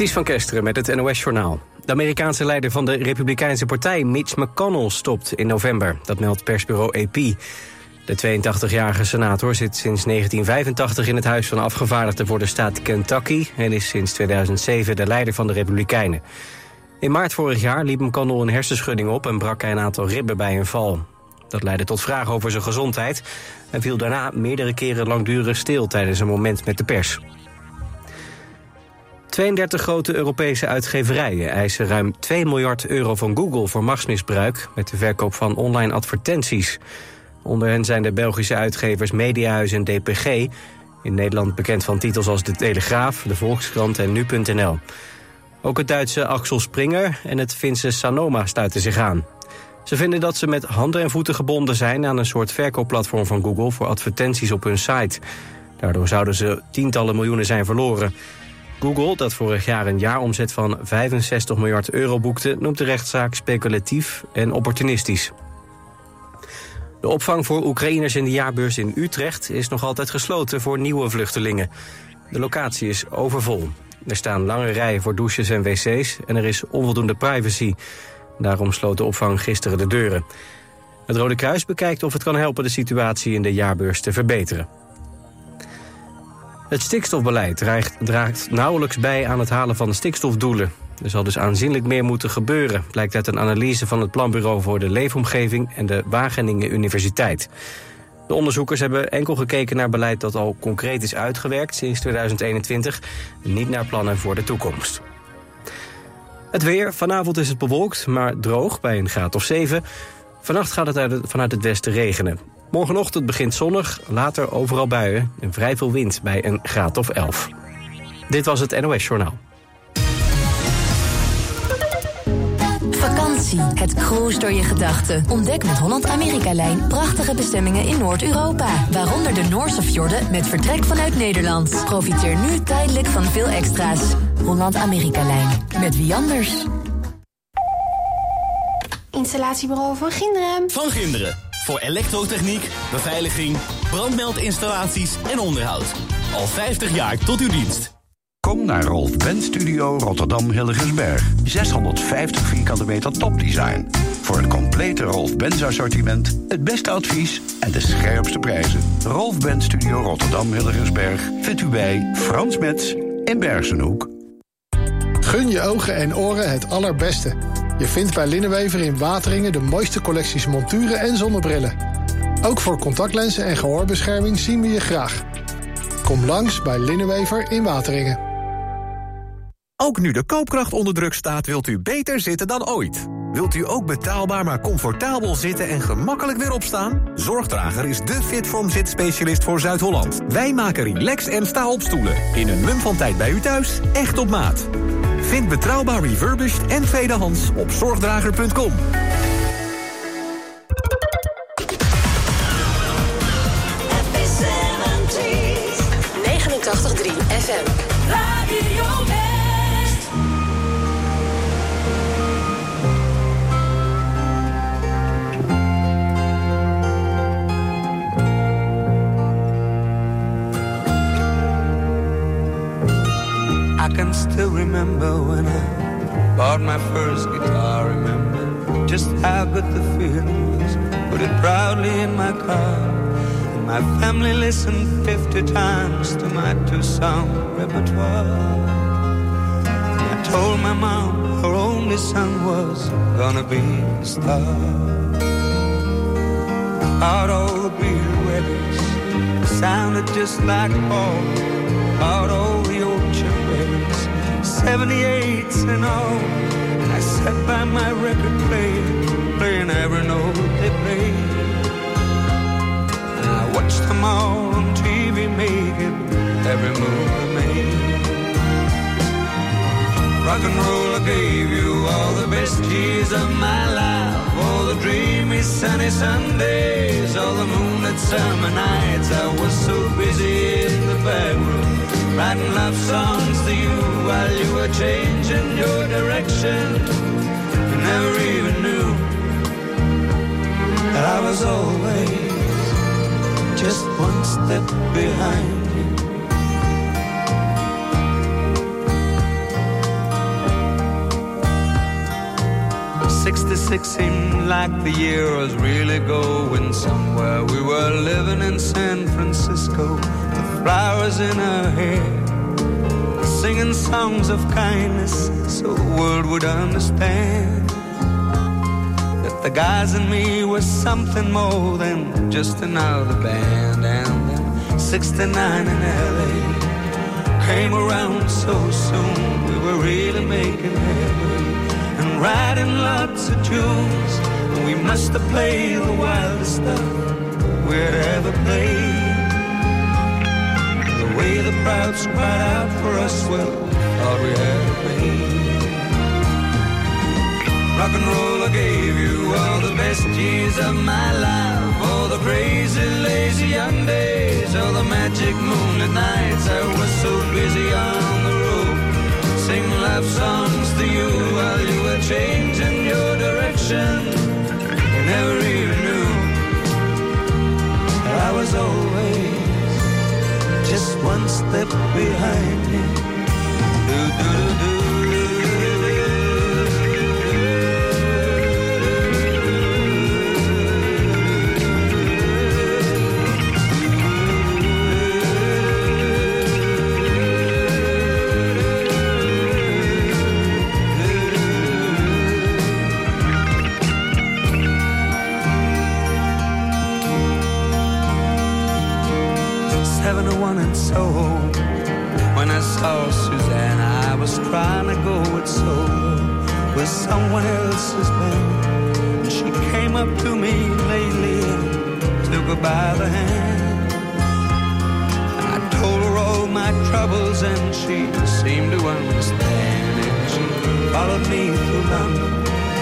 Ties van Kesteren met het NOS-journaal. De Amerikaanse leider van de Republikeinse Partij, Mitch McConnell, stopt in november. Dat meldt persbureau AP. De 82-jarige senator zit sinds 1985 in het Huis van Afgevaardigden voor de staat Kentucky... en is sinds 2007 de leider van de Republikeinen. In maart vorig jaar liep McConnell een hersenschudding op... en brak hij een aantal ribben bij een val. Dat leidde tot vragen over zijn gezondheid... en viel daarna meerdere keren langdurig stil tijdens een moment met de pers. 32 grote Europese uitgeverijen eisen ruim 2 miljard euro van Google voor machtsmisbruik met de verkoop van online advertenties. Onder hen zijn de Belgische uitgevers Mediahuis en DPG, in Nederland bekend van titels als De Telegraaf, De Volkskrant en Nu.nl. Ook het Duitse Axel Springer en het Finse Sanoma stuiten zich aan. Ze vinden dat ze met handen en voeten gebonden zijn aan een soort verkoopplatform van Google voor advertenties op hun site. Daardoor zouden ze tientallen miljoenen zijn verloren. Google, dat vorig jaar een jaaromzet van 65 miljard euro boekte... noemt de rechtszaak speculatief en opportunistisch. De opvang voor Oekraïners in de jaarbeurs in Utrecht... is nog altijd gesloten voor nieuwe vluchtelingen. De locatie is overvol. Er staan lange rijen voor douches en wc's... en er is onvoldoende privacy. Daarom sloot de opvang gisteren de deuren. Het Rode Kruis bekijkt of het kan helpen de situatie in de jaarbeurs te verbeteren. Het stikstofbeleid draagt, nauwelijks bij aan het halen van de stikstofdoelen. Er zal dus aanzienlijk meer moeten gebeuren, blijkt uit een analyse van het Planbureau voor de Leefomgeving en de Wageningen Universiteit. De onderzoekers hebben enkel gekeken naar beleid dat al concreet is uitgewerkt sinds 2021, niet naar plannen voor de toekomst. Het weer, vanavond is het bewolkt, maar droog bij een graad of 7. Vannacht gaat het vanuit het westen regenen. Morgenochtend begint zonnig, later overal buien en vrij veel wind bij een graad of 11. Dit was het NOS Journaal. Vakantie, het cruise door je gedachten. Ontdek met Holland-Amerika-lijn prachtige bestemmingen in Noord-Europa. Waaronder de Noorse fjorden met vertrek vanuit Nederland. Profiteer nu tijdelijk van veel extra's. Holland-Amerika-lijn, met wie anders? Installatiebureau van Ginderen. Van Ginderen. Voor elektrotechniek, beveiliging, brandmeldinstallaties en onderhoud. Al 50 jaar tot uw dienst. Kom naar Rolf Benz Studio Rotterdam Hilligensberg. 650 vierkante meter topdesign. Voor het complete Rolf Benz assortiment, het beste advies en de scherpste prijzen. Rolf Benz Studio Rotterdam Hilligensberg vindt u bij Frans Metz in Bergenhoek. Gun je ogen en oren het allerbeste. Je vindt bij Linnenwever in Wateringen de mooiste collecties monturen en zonnebrillen. Ook voor contactlenzen en gehoorbescherming zien we je graag. Kom langs bij Linnenwever in Wateringen. Ook nu de koopkracht onder druk staat, wilt u beter zitten dan ooit. Wilt u ook betaalbaar maar comfortabel zitten en gemakkelijk weer opstaan? Zorgdrager is de Fitform zitspecialist voor Zuid-Holland. Wij maken relax en sta-opstoelen. In een mum van tijd bij u thuis, echt op maat. Vind betrouwbaar refurbished en tweedehands op zorgdrager.com. remember when I bought my first guitar. Remember just how good the feeling was. Put it proudly in my car. And my family listened 50 times to my two-song repertoire. And I told my mom her only son was gonna be a star. Out all the beer weddings sounded just like Paul. Out all 78s and all. I sat by my record player, playing every note they played. And I watched them all on TV making every move they made. Rock and roll I gave you all the best years of my life. All the dreamy sunny Sundays, all the moonlit summer nights. I was so busy in the back room, writing love songs to you while you were changing your direction. You never even knew that I was always just one step behind 76 seemed like the year was really going somewhere. We were living in San Francisco with flowers in our hair, singing songs of kindness so the world would understand that the guys and me were something more than just another band. And then 69 in LA came around so soon, we were really making and writing lots of tunes. And we must have played the wildest stuff we'd ever played. The way the crowds cried out for us, well, thought we had it made. Rock and roll, I gave you all the best years of my life. All the crazy, lazy young days, all the magic moonlit nights. I was so busy on singing love songs to you while you were changing your direction. You never even knew that I was always just one step behind you. Do, do, do. Soho. When I saw Suzanne, I was trying to go it solo with someone else's band. And she came up to me lately and took her by the hand. I told her all my troubles and she seemed to understand. And she followed me through London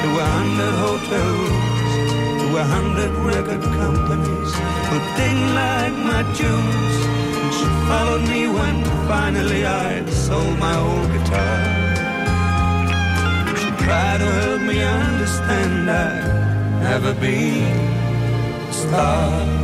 to a hundred hotels a hundred record companies who didn't like my tunes. Followed me when finally I sold my old guitar. She tried to help me understand I'd never be a star.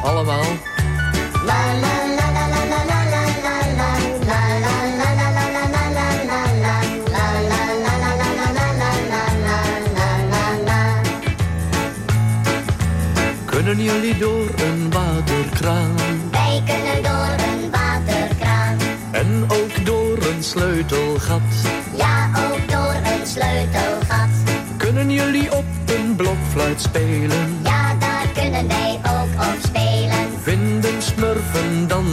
En nou allemaal. Kunnen jullie door een waterkraan? Wij kunnen door een waterkraan. En ook door een sleutelgat. Ja, ook door een sleutelgat. Kunnen jullie op een blokfluit spelen? Ja, daar kunnen wij ook op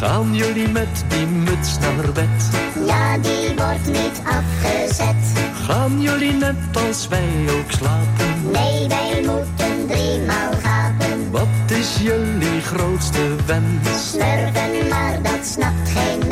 Gaan jullie met die muts naar bed? Ja, die wordt niet afgezet. Gaan jullie net als wij ook slapen? Nee, wij moeten driemaal gapen. Wat is jullie grootste wens? Slurven, maar dat snapt geen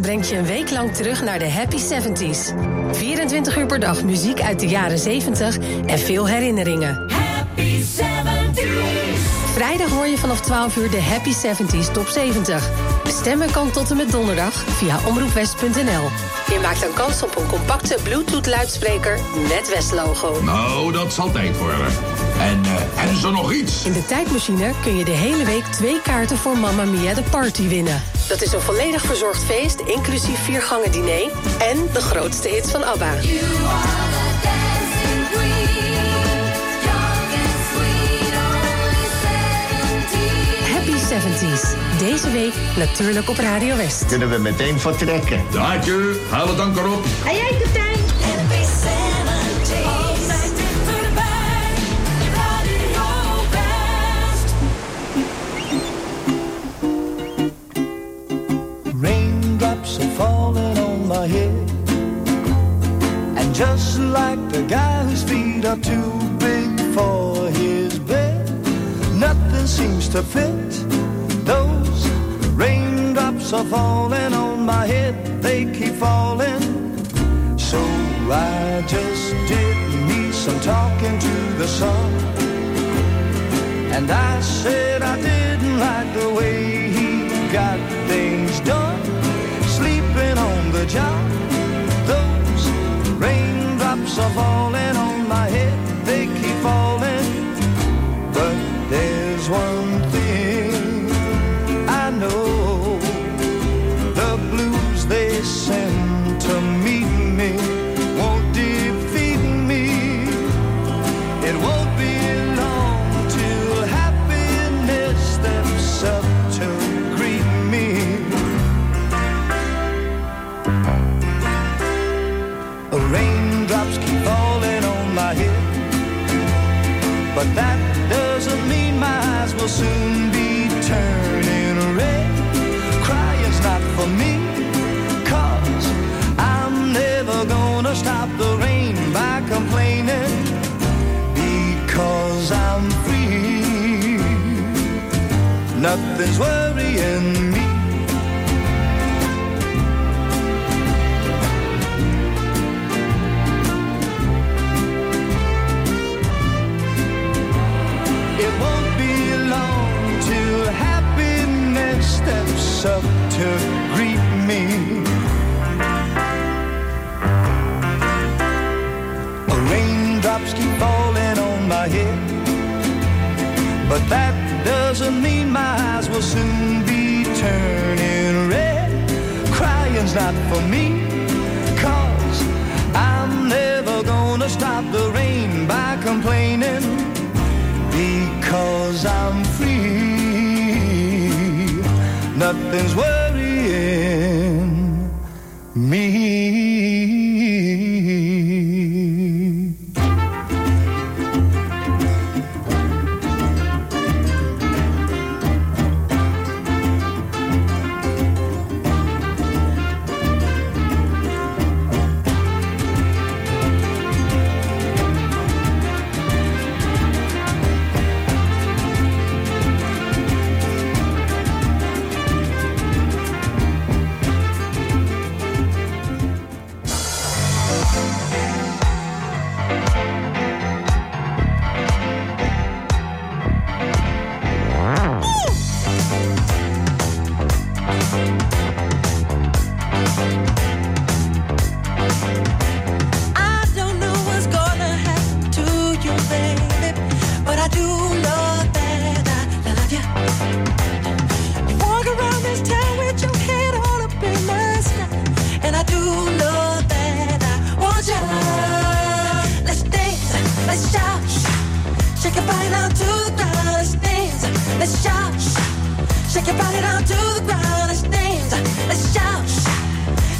Brengt je een week lang terug naar de Happy 70s. 24 uur per dag muziek uit de jaren 70 en veel herinneringen. Happy 70s. Vrijdag hoor je vanaf 12 uur de Happy 70s Top 70. Stemmen kan tot en met donderdag via omroepwest.nl. Je maakt dan kans op een compacte Bluetooth-luidspreker met West-logo. Nou, dat zal tijd worden. En, eh, en is er nog iets? In de tijdmachine kun je de hele week twee kaarten voor Mamma Mia de Party winnen. Dat is een volledig verzorgd feest, inclusief vier gangen diner... en de grootste hits van ABBA. Happy 70s. Deze week natuurlijk op Radio West. Kunnen we meteen vertrekken? Daadje, haal het anker op. En jij, kapitein? Guy whose feet are too big for his bed, nothing seems to fit. Those raindrops are falling on my head, they keep falling. So I just did me some talking to the sun. And I said I didn't like the way he got things done. Sleeping on the job. Are falling on my head. They keep falling. But there's one Nothing's worrying me. It won't be long till happiness steps up to greet me. Raindrops keep falling on my head, but that doesn't mean will soon be turning red. Crying's not for me, cause I'm never gonna stop the rain by complaining because I'm free. Nothing's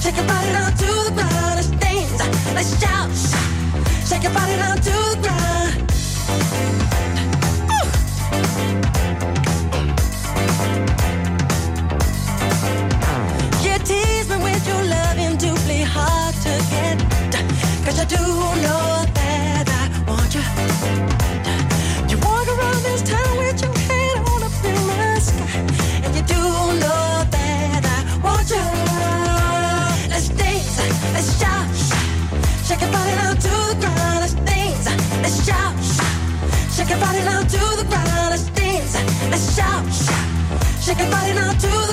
Shake your body down to the ground. Let's dance. Let's shout. Shake your body down to the ground. You tease me with your loving doubly hard to get. Cause I do know Shake your body now to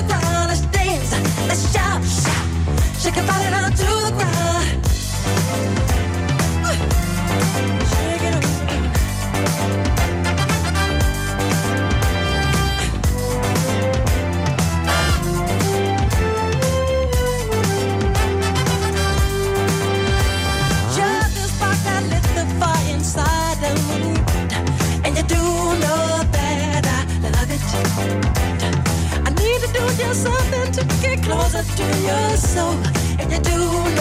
to your soul. And you do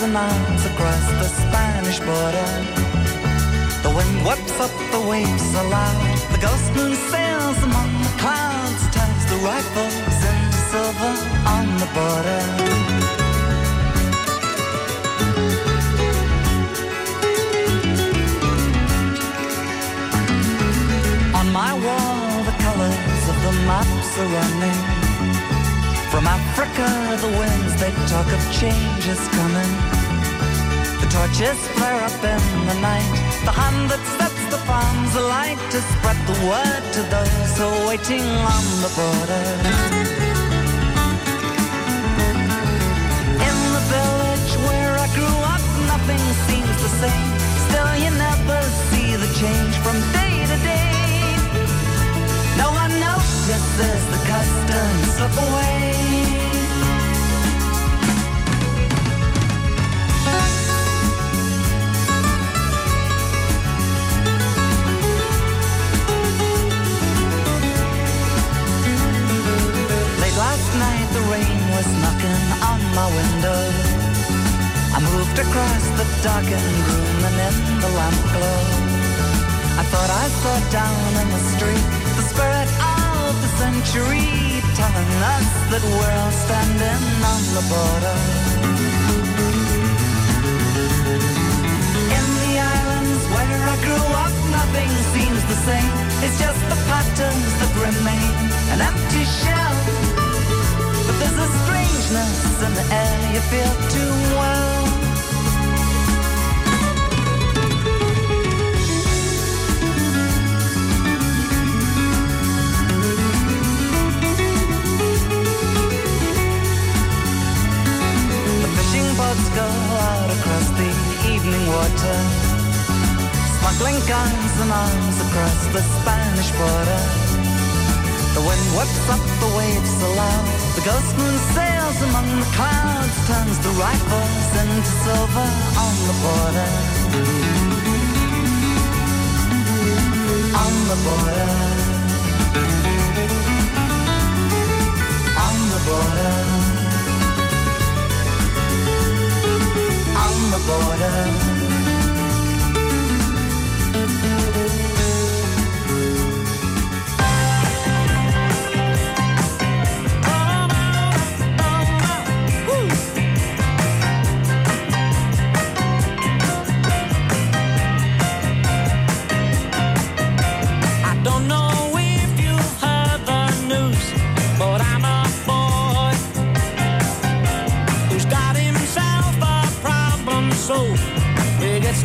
and across the Spanish border. The wind whips up the waves aloud. The ghost moon sails among the clouds, turns the rifles in silver on the border. On my wall, the colors of the maps are running. From Africa, the winds they talk of change is coming. The torches flare up in the night. The hand that sets the farms alight to spread the word to those who are waiting on the border. In the village where I grew up, nothing seems the same. Still, you never see the change from day to day. No one notices the customs slip away. Was knocking on my window. I moved across the darkened room and in the lamp glow. I thought I saw down in the street the spirit of the century telling us that we're all standing on the border. In the islands where I grew up, nothing seems the same. It's just the patterns that remain, an empty shell. There's a strangeness in the air you feel too well. The fishing boats go out across the evening water, smuggling guns and arms across the Spanish border. The wind whips up the waves aloud. The ghost moon sails among the clouds, turns the rifles into silver on the border. On the border. On the border. On the border.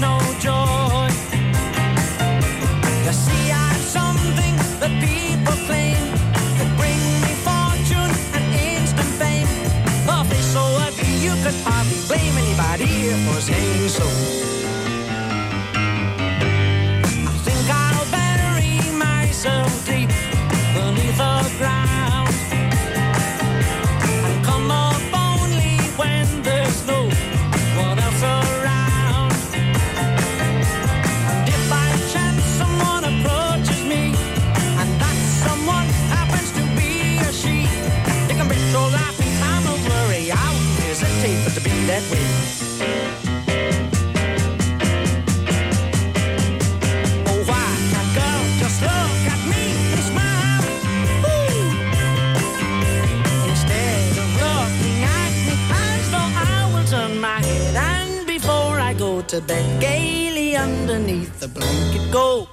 No joy. You see, I'm something that people claim bring me fortune and instant fame. So ugly, you could hardly blame anybody for saying so. To bed, gaily underneath the blanket go.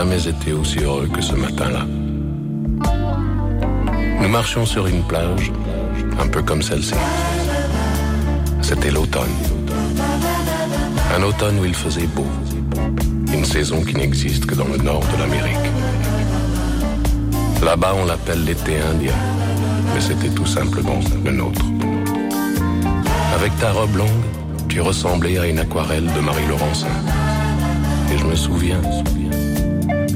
Jamais été aussi heureux que ce matin-là. Nous marchions sur une plage, un peu comme celle-ci. C'était l'automne. Un automne où il faisait beau. Une saison qui n'existe que dans le nord de l'Amérique. Là-bas, on l'appelle l'été indien, mais c'était tout simplement le nôtre. Avec ta robe longue, tu ressemblais à une aquarelle de Marie-Laurencin. Et je me souviens,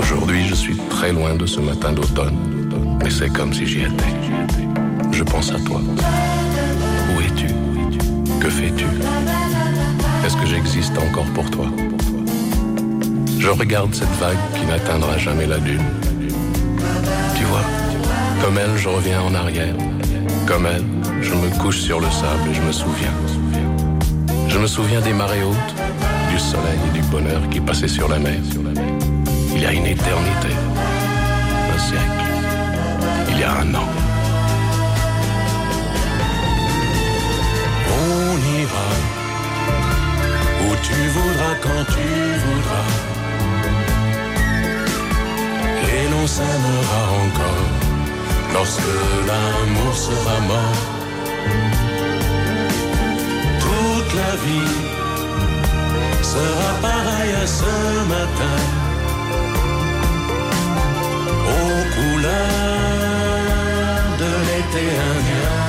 Aujourd'hui, je suis très loin de ce matin d'automne, mais c'est comme si j'y étais. Je pense à toi. Où es-tu? Que fais-tu? Est-ce que j'existe encore pour toi? Je regarde cette vague qui n'atteindra jamais la dune. Tu vois, comme elle, je reviens en arrière comme elle, je me couche sur le sable et je me souviens. Je me souviens des marées hautes, du soleil et du bonheur qui passaient sur la mer. Il y a une éternité, un siècle, il y a un an. On ira où tu voudras quand tu voudras. Et l'on s'aimera encore lorsque l'amour sera mort. Toute la vie sera pareille à ce matin. Aux couleurs de l'été indien.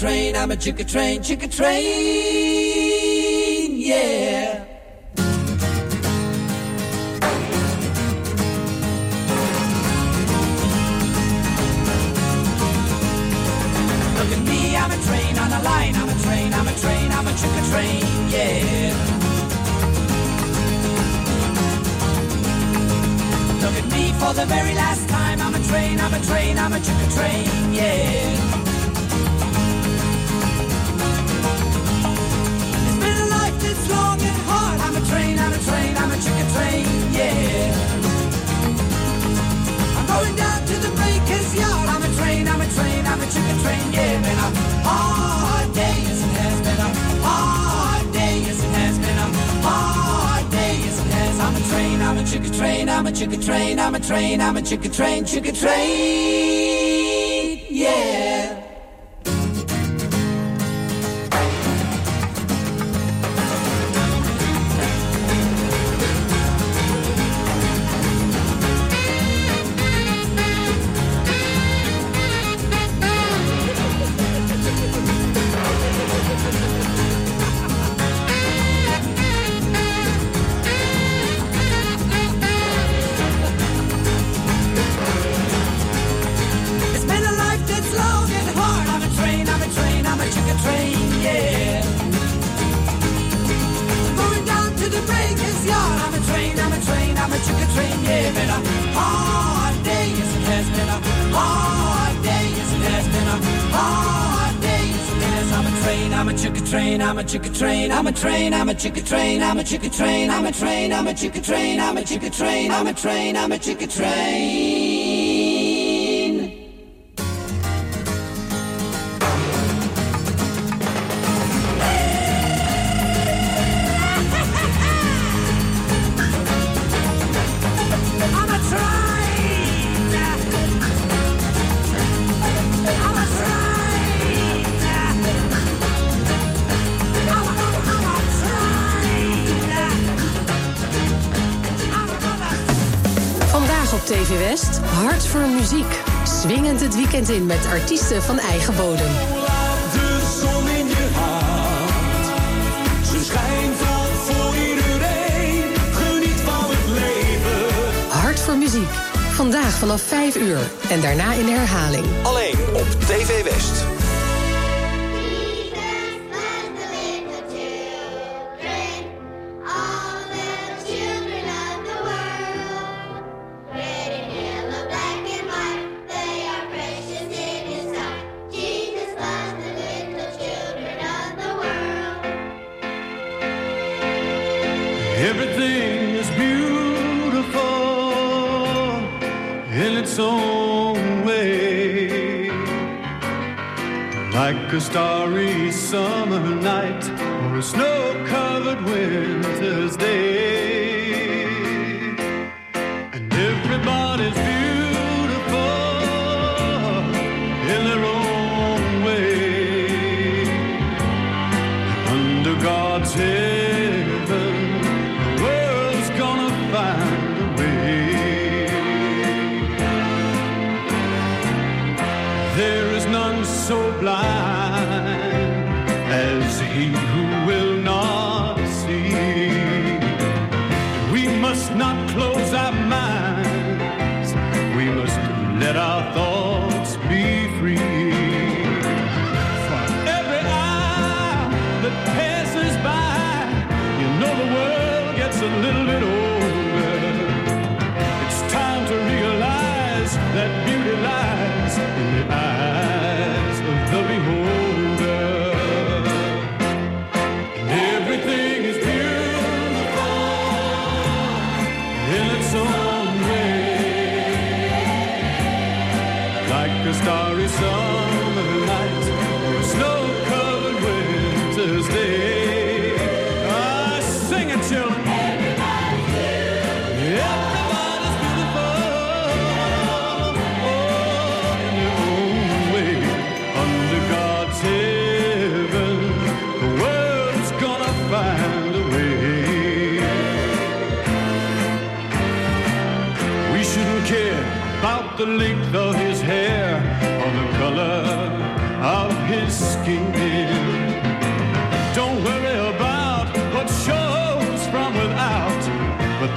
train, I'm a chicka train, chicka train, yeah. Look at me, I'm a train on a line, I'm a train, I'm a train, I'm a chicka train, yeah. Look at me for the very last time, I'm a train, I'm a train, I'm a chicka train, yeah. It's and hard. I'm a train, I'm a train, I'm a chicken train, yeah. I'm going down to the baker's yard. I'm a train, I'm a train, I'm a chicken train, yeah. Been a hard day, yes it has been a hard day, yes it has been a hard day, yes it has. I'm a train, I'm a chicken train, I'm a chicken train, I'm a train, I'm a chicken train, chicken train, yeah. chicken train, I'm a chicken train, I'm a train, I'm a chicken train, I'm a chicken train, I'm a train, I'm a chicken train. het weekend in met artiesten van eigen bodem. Hart voor muziek. Vandaag vanaf 5 uur en daarna in herhaling. Alleen op TV West.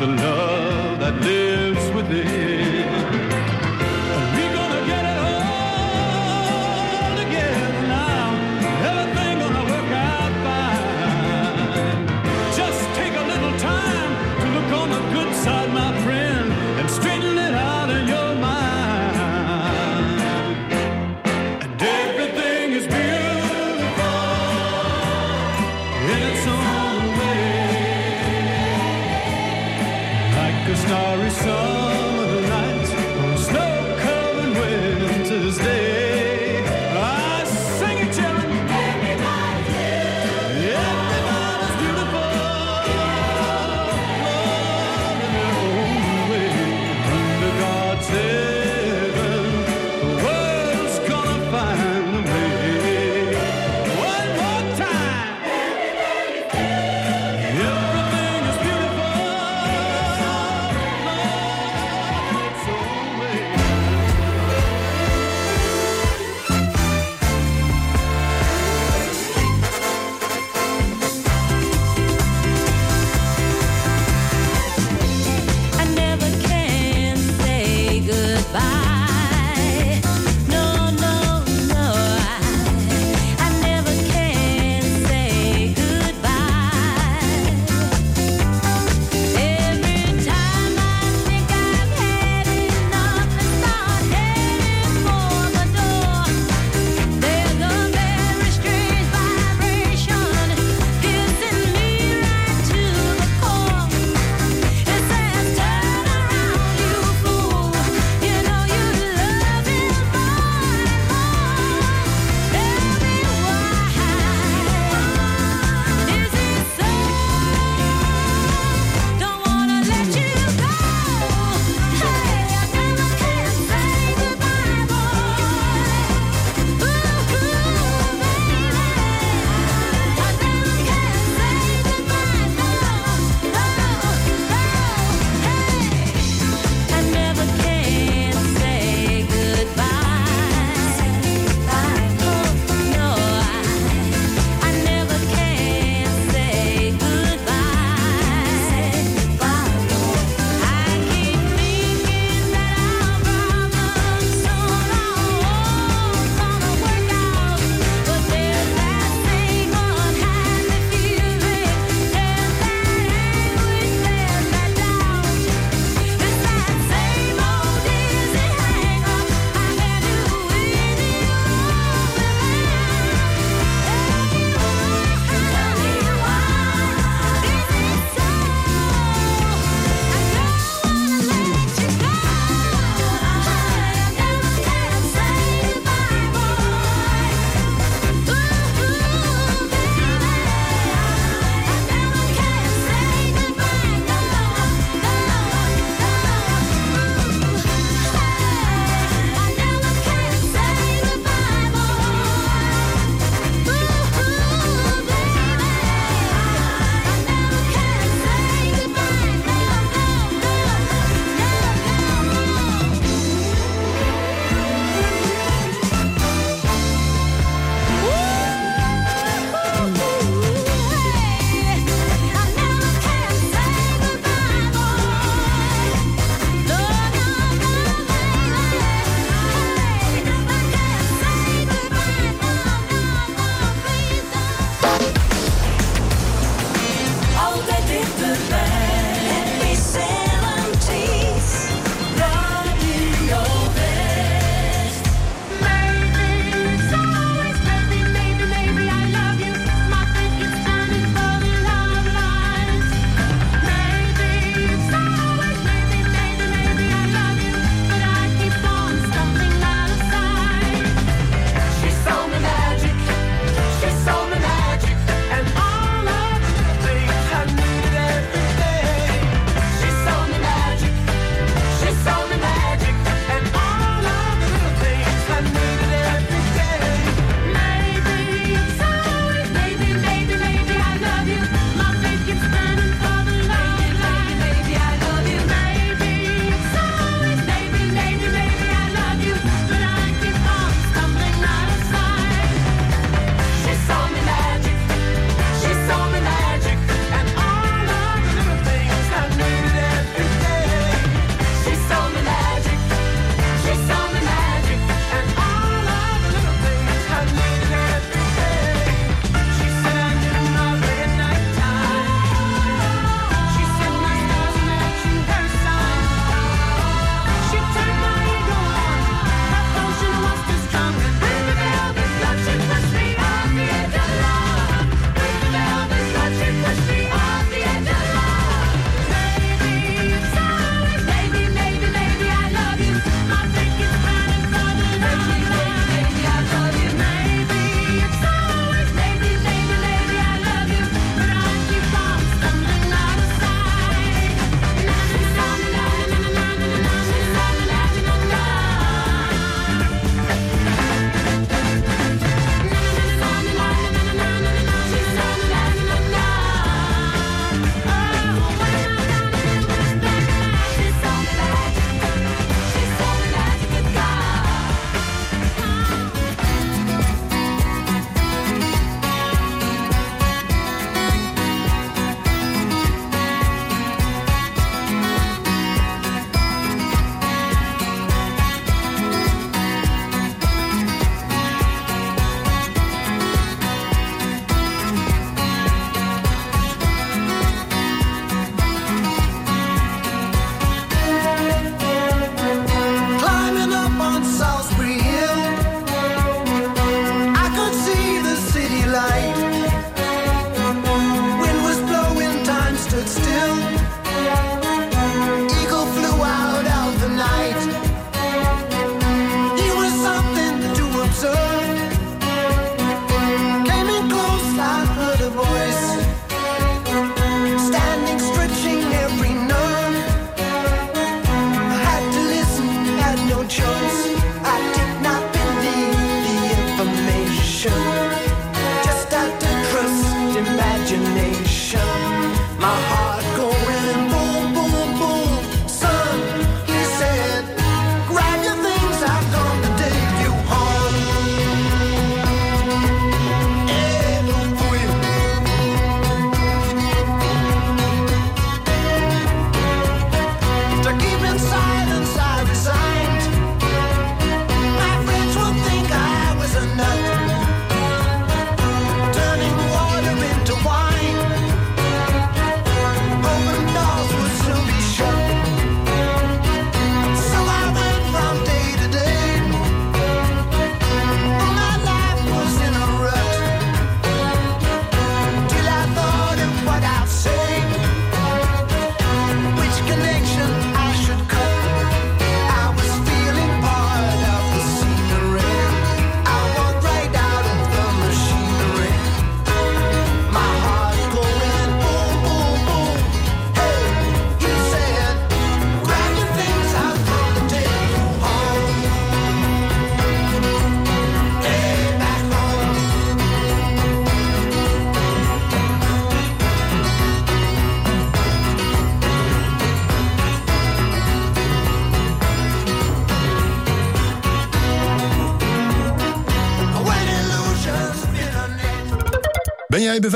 the love.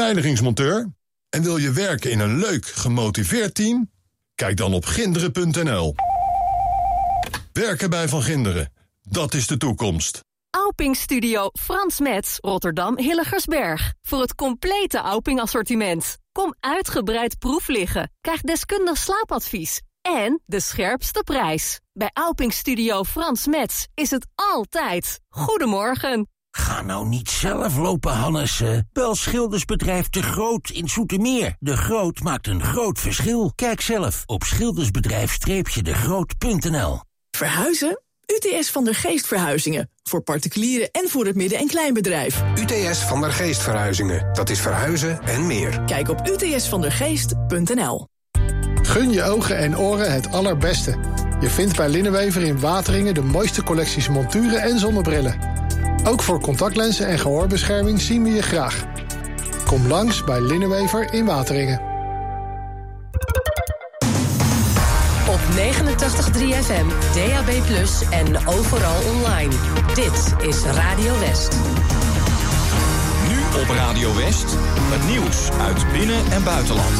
Beveiligingsmonteur en wil je werken in een leuk, gemotiveerd team? Kijk dan op ginderen.nl. Werken bij Van Ginderen, dat is de toekomst. Auping Studio Frans Metz, Rotterdam Hilligersberg. Voor het complete Auping assortiment. Kom uitgebreid proef liggen. Krijg deskundig slaapadvies. En de scherpste prijs. Bij Auping Studio Frans Metz is het altijd. Goedemorgen. Ga nou niet zelf lopen, Hannessen. Bel schildersbedrijf De Groot in Zoetermeer. De Groot maakt een groot verschil. Kijk zelf op schildersbedrijf-degroot.nl Verhuizen? UTS van der Geest Verhuizingen. Voor particulieren en voor het midden- en kleinbedrijf. UTS van der Geest Verhuizingen. Dat is verhuizen en meer. Kijk op utsvandergeest.nl. Gun je ogen en oren het allerbeste. Je vindt bij Linnenwever in Wateringen de mooiste collecties monturen en zonnebrillen. Ook voor contactlenzen en gehoorbescherming zien we je graag. Kom langs bij Linnenwever in Wateringen. Op 89.3 FM, DAB+, en overal online. Dit is Radio West. Nu op Radio West, het nieuws uit binnen- en buitenland.